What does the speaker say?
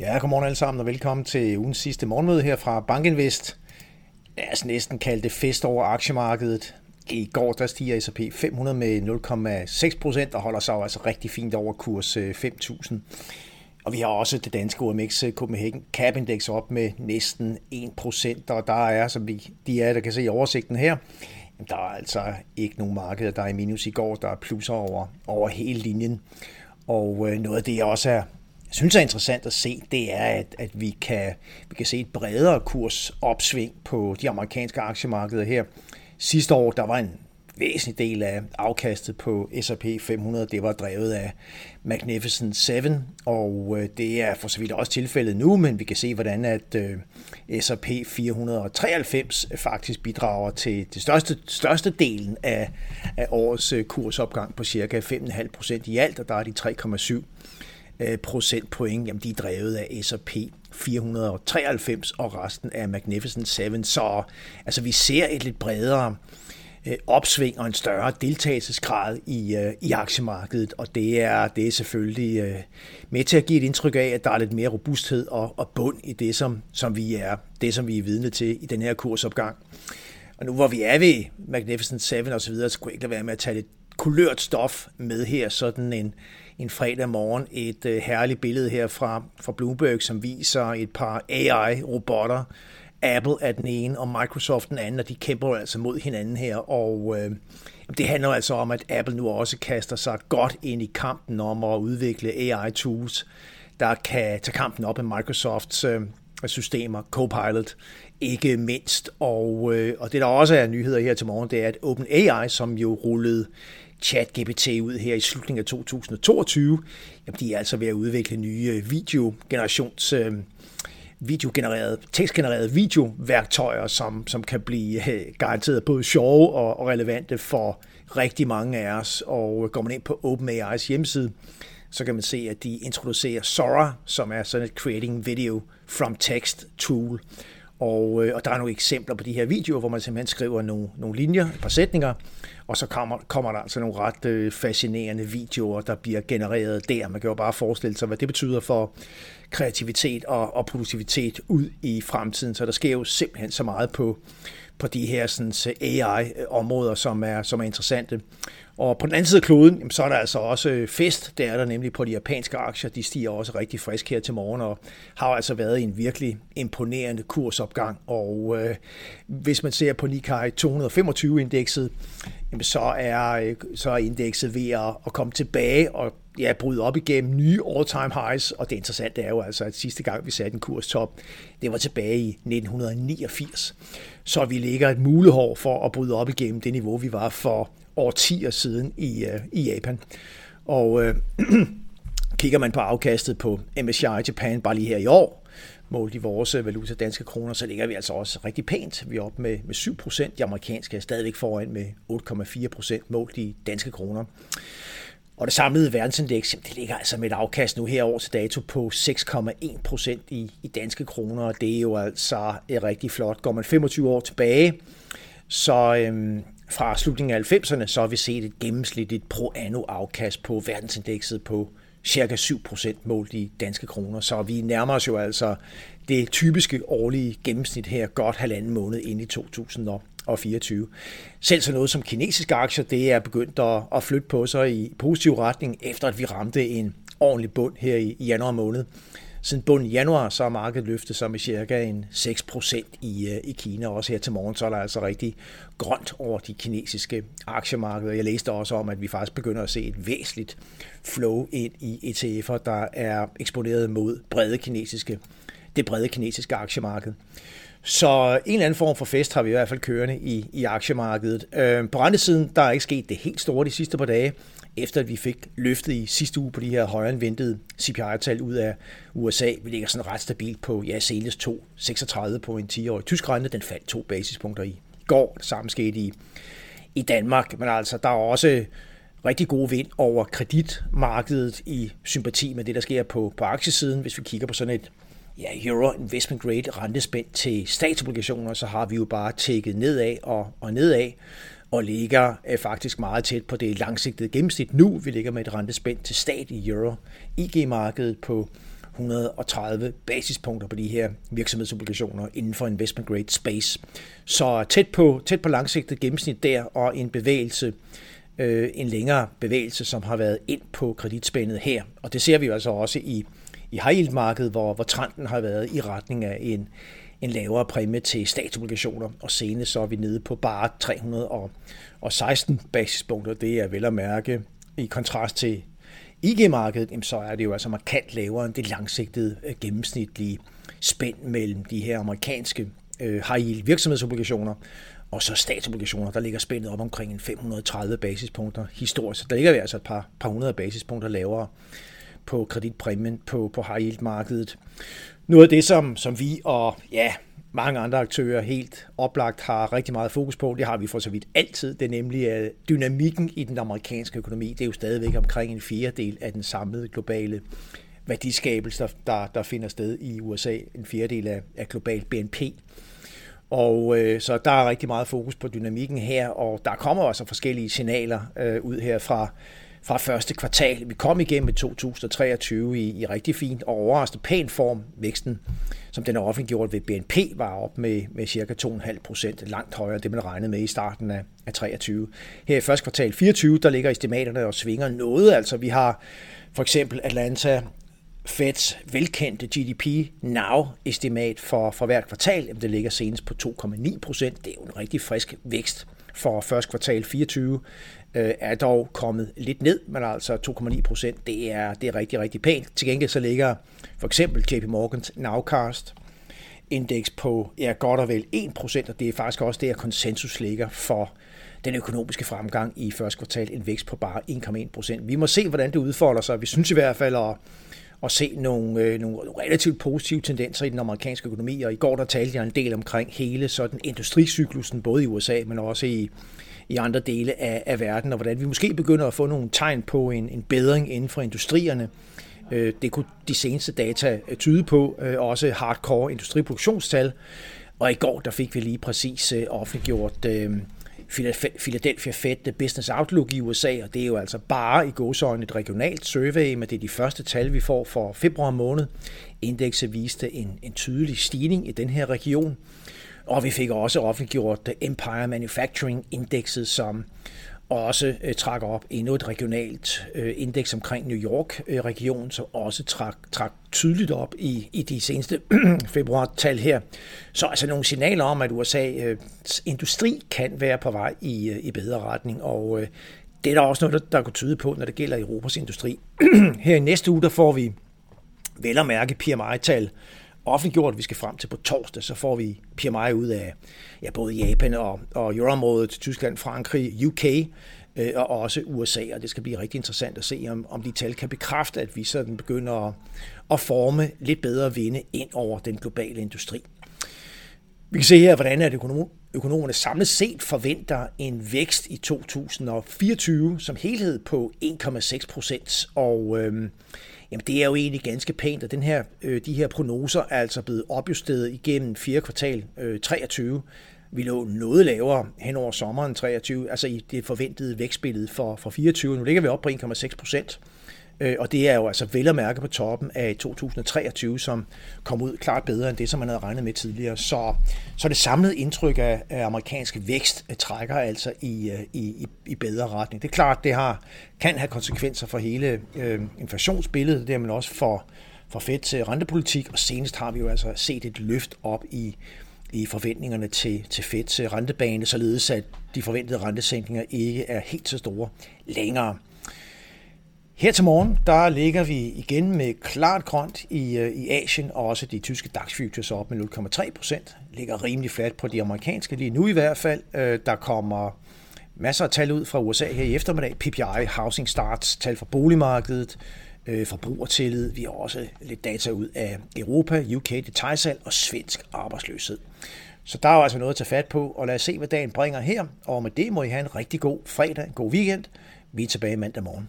Ja, godmorgen alle sammen og velkommen til ugens sidste morgenmøde her fra Bankinvest. Lad os næsten kalde det fest over aktiemarkedet. I går der stiger S&P 500 med 0,6 procent og holder sig jo altså rigtig fint over kurs øh, 5.000. Og vi har også det danske OMX øh, Copenhagen Cap Index op med næsten 1 procent, og der er, som vi, de er, der kan se i oversigten her, der er altså ikke nogen markeder, der er i minus i går, der er plusser over, over hele linjen. Og øh, noget af det, jeg også er jeg synes er interessant at se, det er, at, at vi, kan, vi kan se et bredere kursopsving på de amerikanske aktiemarkeder her. Sidste år, der var en væsentlig del af afkastet på S&P 500, det var drevet af Magnificent 7, og øh, det er for så vidt også tilfældet nu, men vi kan se, hvordan at øh, S&P 493 faktisk bidrager til det største, største delen af, af årets øh, kursopgang på cirka 5,5 procent i alt, og der er de 3,7 Øh, procentpoint, jamen de er drevet af S&P 493 og resten af Magnificent 7. Så altså, vi ser et lidt bredere øh, opsving og en større deltagelsesgrad i, øh, i aktiemarkedet, og det er, det er selvfølgelig øh, med til at give et indtryk af, at der er lidt mere robusthed og, og bund i det, som, som vi er det, som vi er vidne til i den her kursopgang. Og nu hvor vi er ved Magnificent 7 og så videre, så kunne jeg ikke lade være med at tage lidt kulørt stof med her, sådan en, en fredag morgen et øh, herligt billede her fra, fra Bloomberg, som viser et par AI-robotter. Apple er den ene, og Microsoft den anden, og de kæmper altså mod hinanden her. Og øh, det handler altså om, at Apple nu også kaster sig godt ind i kampen om at udvikle AI-tools, der kan tage kampen op med Microsofts øh, systemer, Copilot, ikke mindst. Og, øh, og det der også er nyheder her til morgen, det er, at OpenAI, som jo rullede ChatGPT ud her i slutningen af 2022. Jamen, de er altså ved at udvikle nye øh, videogenerations øh, videogenererede, tekstgenererede videoværktøjer, som, som kan blive øh, garanteret både sjove og, og relevante for rigtig mange af os. Og øh, går man ind på OpenAI's hjemmeside, så kan man se, at de introducerer Sora, som er sådan et creating video from text tool. Og, og der er nogle eksempler på de her videoer, hvor man simpelthen skriver nogle, nogle linjer, et par sætninger, og så kommer, kommer der altså nogle ret øh, fascinerende videoer, der bliver genereret der. Man kan jo bare forestille sig, hvad det betyder for kreativitet og, og produktivitet ud i fremtiden. Så der sker jo simpelthen så meget på, på de her sådan, AI-områder, som er, som er interessante. Og på den anden side af kloden, så er der altså også øh, fest. Det er der nemlig på de japanske aktier. De stiger også rigtig frisk her til morgen, og har altså været i en virkelig imponerende kursopgang. Og øh, hvis man ser på Nikkei 225-indekset, så er, øh, så er indekset ved at, at komme tilbage og ja, bryde op igennem nye all-time highs. Og det interessante er jo altså, at sidste gang vi satte en kurstop, det var tilbage i 1989. Så vi ligger et mulehår for at bryde op igennem det niveau, vi var for årtier siden i, uh, i Japan. Og uh, kigger man på afkastet på MSCI Japan bare lige her i år, målt i vores øh, valuta danske kroner, så ligger vi altså også rigtig pænt. Vi er oppe med, med 7 procent. De amerikanske er stadigvæk foran med 8,4 procent målt i danske kroner. Og det samlede verdensindeks, det ligger altså med et afkast nu her over til dato på 6,1 procent i, i danske kroner, og det er jo altså øh, rigtig flot. Går man 25 år tilbage, så øhm, fra slutningen af 90'erne, så har vi set et gennemsnitligt pro anno afkast på verdensindekset på cirka 7% målt i danske kroner. Så vi nærmer os jo altså det typiske årlige gennemsnit her godt halvanden måned ind i 2000 2024. Selv så noget som kinesiske aktier, det er begyndt at, at flytte på sig i positiv retning, efter at vi ramte en ordentlig bund her i januar måned. Siden bunden i januar, så er markedet løftet sig med cirka en 6% i, øh, i Kina. Også her til morgen, så er der altså rigtig grønt over de kinesiske aktiemarkeder. Jeg læste også om, at vi faktisk begynder at se et væsentligt flow ind i ETF'er, der er eksponeret mod brede kinesiske, det brede kinesiske aktiemarked. Så en eller anden form for fest har vi i hvert fald kørende i, i aktiemarkedet. Øh, på rentesiden, der er ikke sket det helt store de sidste par dage efter at vi fik løftet i sidste uge på de her højere end ventede CPI-tal ud af USA. Vi ligger sådan ret stabilt på, ja, senest 2,36 på en 10-årig tysk rente. Den faldt to basispunkter i går. Det samme skete i, i Danmark. Men altså, der er også rigtig gode vind over kreditmarkedet i sympati med det, der sker på, på aktiesiden. Hvis vi kigger på sådan et ja, Euro Investment Grade rentespænd til statsobligationer, så har vi jo bare tækket nedad og, og nedad og ligger øh, faktisk meget tæt på det langsigtede gennemsnit nu. Vi ligger med et rentespænd til stat i euro IG-markedet på 130 basispunkter på de her virksomhedsobligationer inden for investment grade space. Så tæt på, tæt på langsigtet gennemsnit der, og en bevægelse, øh, en længere bevægelse, som har været ind på kreditspændet her. Og det ser vi jo altså også i, i high yield markedet, hvor, hvor trenden har været i retning af en, en lavere præmie til statsobligationer, og senest så er vi nede på bare 316 basispunkter. Det er vel at mærke i kontrast til IG-markedet, så er det jo altså markant lavere end det langsigtede øh, gennemsnitlige spænd mellem de her amerikanske øh, high yield virksomhedsobligationer og så statsobligationer, der ligger spændet op omkring en 530 basispunkter historisk. Der ligger vi altså et par, par hundrede basispunkter lavere på kreditpræmien på, på high yield markedet. Noget af det, som, som vi og ja, mange andre aktører helt oplagt har rigtig meget fokus på. Det har vi for så vidt altid. Det er nemlig at dynamikken i den amerikanske økonomi. Det er jo stadigvæk omkring en fjerdedel af den samlede globale værdiskabelse, der, der finder sted i USA. En fjerdedel af, af global BNP. Og øh, så der er rigtig meget fokus på dynamikken her, og der kommer også forskellige signaler øh, ud her fra fra første kvartal. Vi kom igennem i 2023 i, i rigtig fint og overraskende pæn form. Væksten, som den er offentliggjort ved BNP, var op med, med cirka 2,5 procent, langt højere end det, man regnede med i starten af, af 23. Her i første kvartal 24, der ligger estimaterne og svinger noget. Altså vi har for eksempel Atlanta Feds velkendte GDP Now-estimat for, for hvert kvartal, jamen det ligger senest på 2,9 procent. Det er jo en rigtig frisk vækst for første kvartal 24 øh, er dog kommet lidt ned, men altså 2,9 procent, det er, det er rigtig, rigtig pænt. Til gengæld så ligger for eksempel JP Morgans Nowcast indeks på ja, godt og vel 1 procent, og det er faktisk også der konsensus ligger for den økonomiske fremgang i første kvartal, en vækst på bare 1,1 procent. Vi må se, hvordan det udfolder sig. Vi synes i hvert fald at, at se nogle, øh, nogle relativt positive tendenser i den amerikanske økonomi, og i går der talte jeg en del omkring hele sådan industricyklusen, både i USA, men også i, i andre dele af, af verden, og hvordan vi måske begynder at få nogle tegn på en, en bedring inden for industrierne. Øh, det kunne de seneste data øh, tyde på, øh, også hardcore industriproduktionstal. Og i går der fik vi lige præcis offentliggjort Philadelphia Fed Business Outlook i USA, og det er jo altså bare i gåsøjne et regionalt survey, men det er de første tal, vi får for februar måned. Indekset viste en, en tydelig stigning i den her region. Og vi fik også offentliggjort Empire Manufacturing Indexet, som også øh, trak op endnu et regionalt øh, indeks omkring New York-regionen, øh, som også trak, trak tydeligt op i, i de seneste februar-tal her. Så altså nogle signaler om, at USA's øh, industri kan være på vej i, øh, i bedre retning, og øh, det er der også noget, der, der kunne tyde på, når det gælder Europas industri. her i næste uge, der får vi vel at mærke PMI-tal offentliggjort. Vi skal frem til på torsdag, så får vi PMI ud af ja, både Japan og, og Euroområdet, Tyskland, Frankrig, UK øh, og også USA, og det skal blive rigtig interessant at se, om, om de tal kan bekræfte, at vi sådan begynder at, at forme lidt bedre vinde ind over den globale industri. Vi kan se her, hvordan at økonomerne samlet set forventer en vækst i 2024 som helhed på 1,6 procent, og øh, Jamen det er jo egentlig ganske pænt, og den her, øh, de her prognoser er altså blevet opjusteret igennem 4. kvartal øh, 23. Vi lå noget lavere hen over sommeren 23, altså i det forventede vækstbillede for, for 24. Nu ligger vi op på 1,6 procent. Øh, og det er jo altså vel at mærke på toppen af 2023, som kom ud klart bedre end det, som man havde regnet med tidligere. Så, så det samlede indtryk af, af amerikansk vækst øh, trækker altså øh, i, i, i bedre retning. Det er klart, det har, kan have konsekvenser for hele øh, inflationsbilledet, det er man også for, for fedt til rentepolitik, og senest har vi jo altså set et løft op i i forventningerne til, til Feds rentebane, således at de forventede rentesænkninger ikke er helt så store længere. Her til morgen, der ligger vi igen med klart grønt i, øh, i Asien, og også de tyske DAX futures op med 0,3 procent. Ligger rimelig fladt på de amerikanske lige nu i hvert fald. Øh, der kommer masser af tal ud fra USA her i eftermiddag. PPI, housing starts, tal fra boligmarkedet, øh, forbrugertillid. Vi har også lidt data ud af Europa, UK detaljsalg og svensk arbejdsløshed. Så der er jo altså noget at tage fat på, og lad os se, hvad dagen bringer her. Og med det må I have en rigtig god fredag, en god weekend. Vi er tilbage mandag morgen.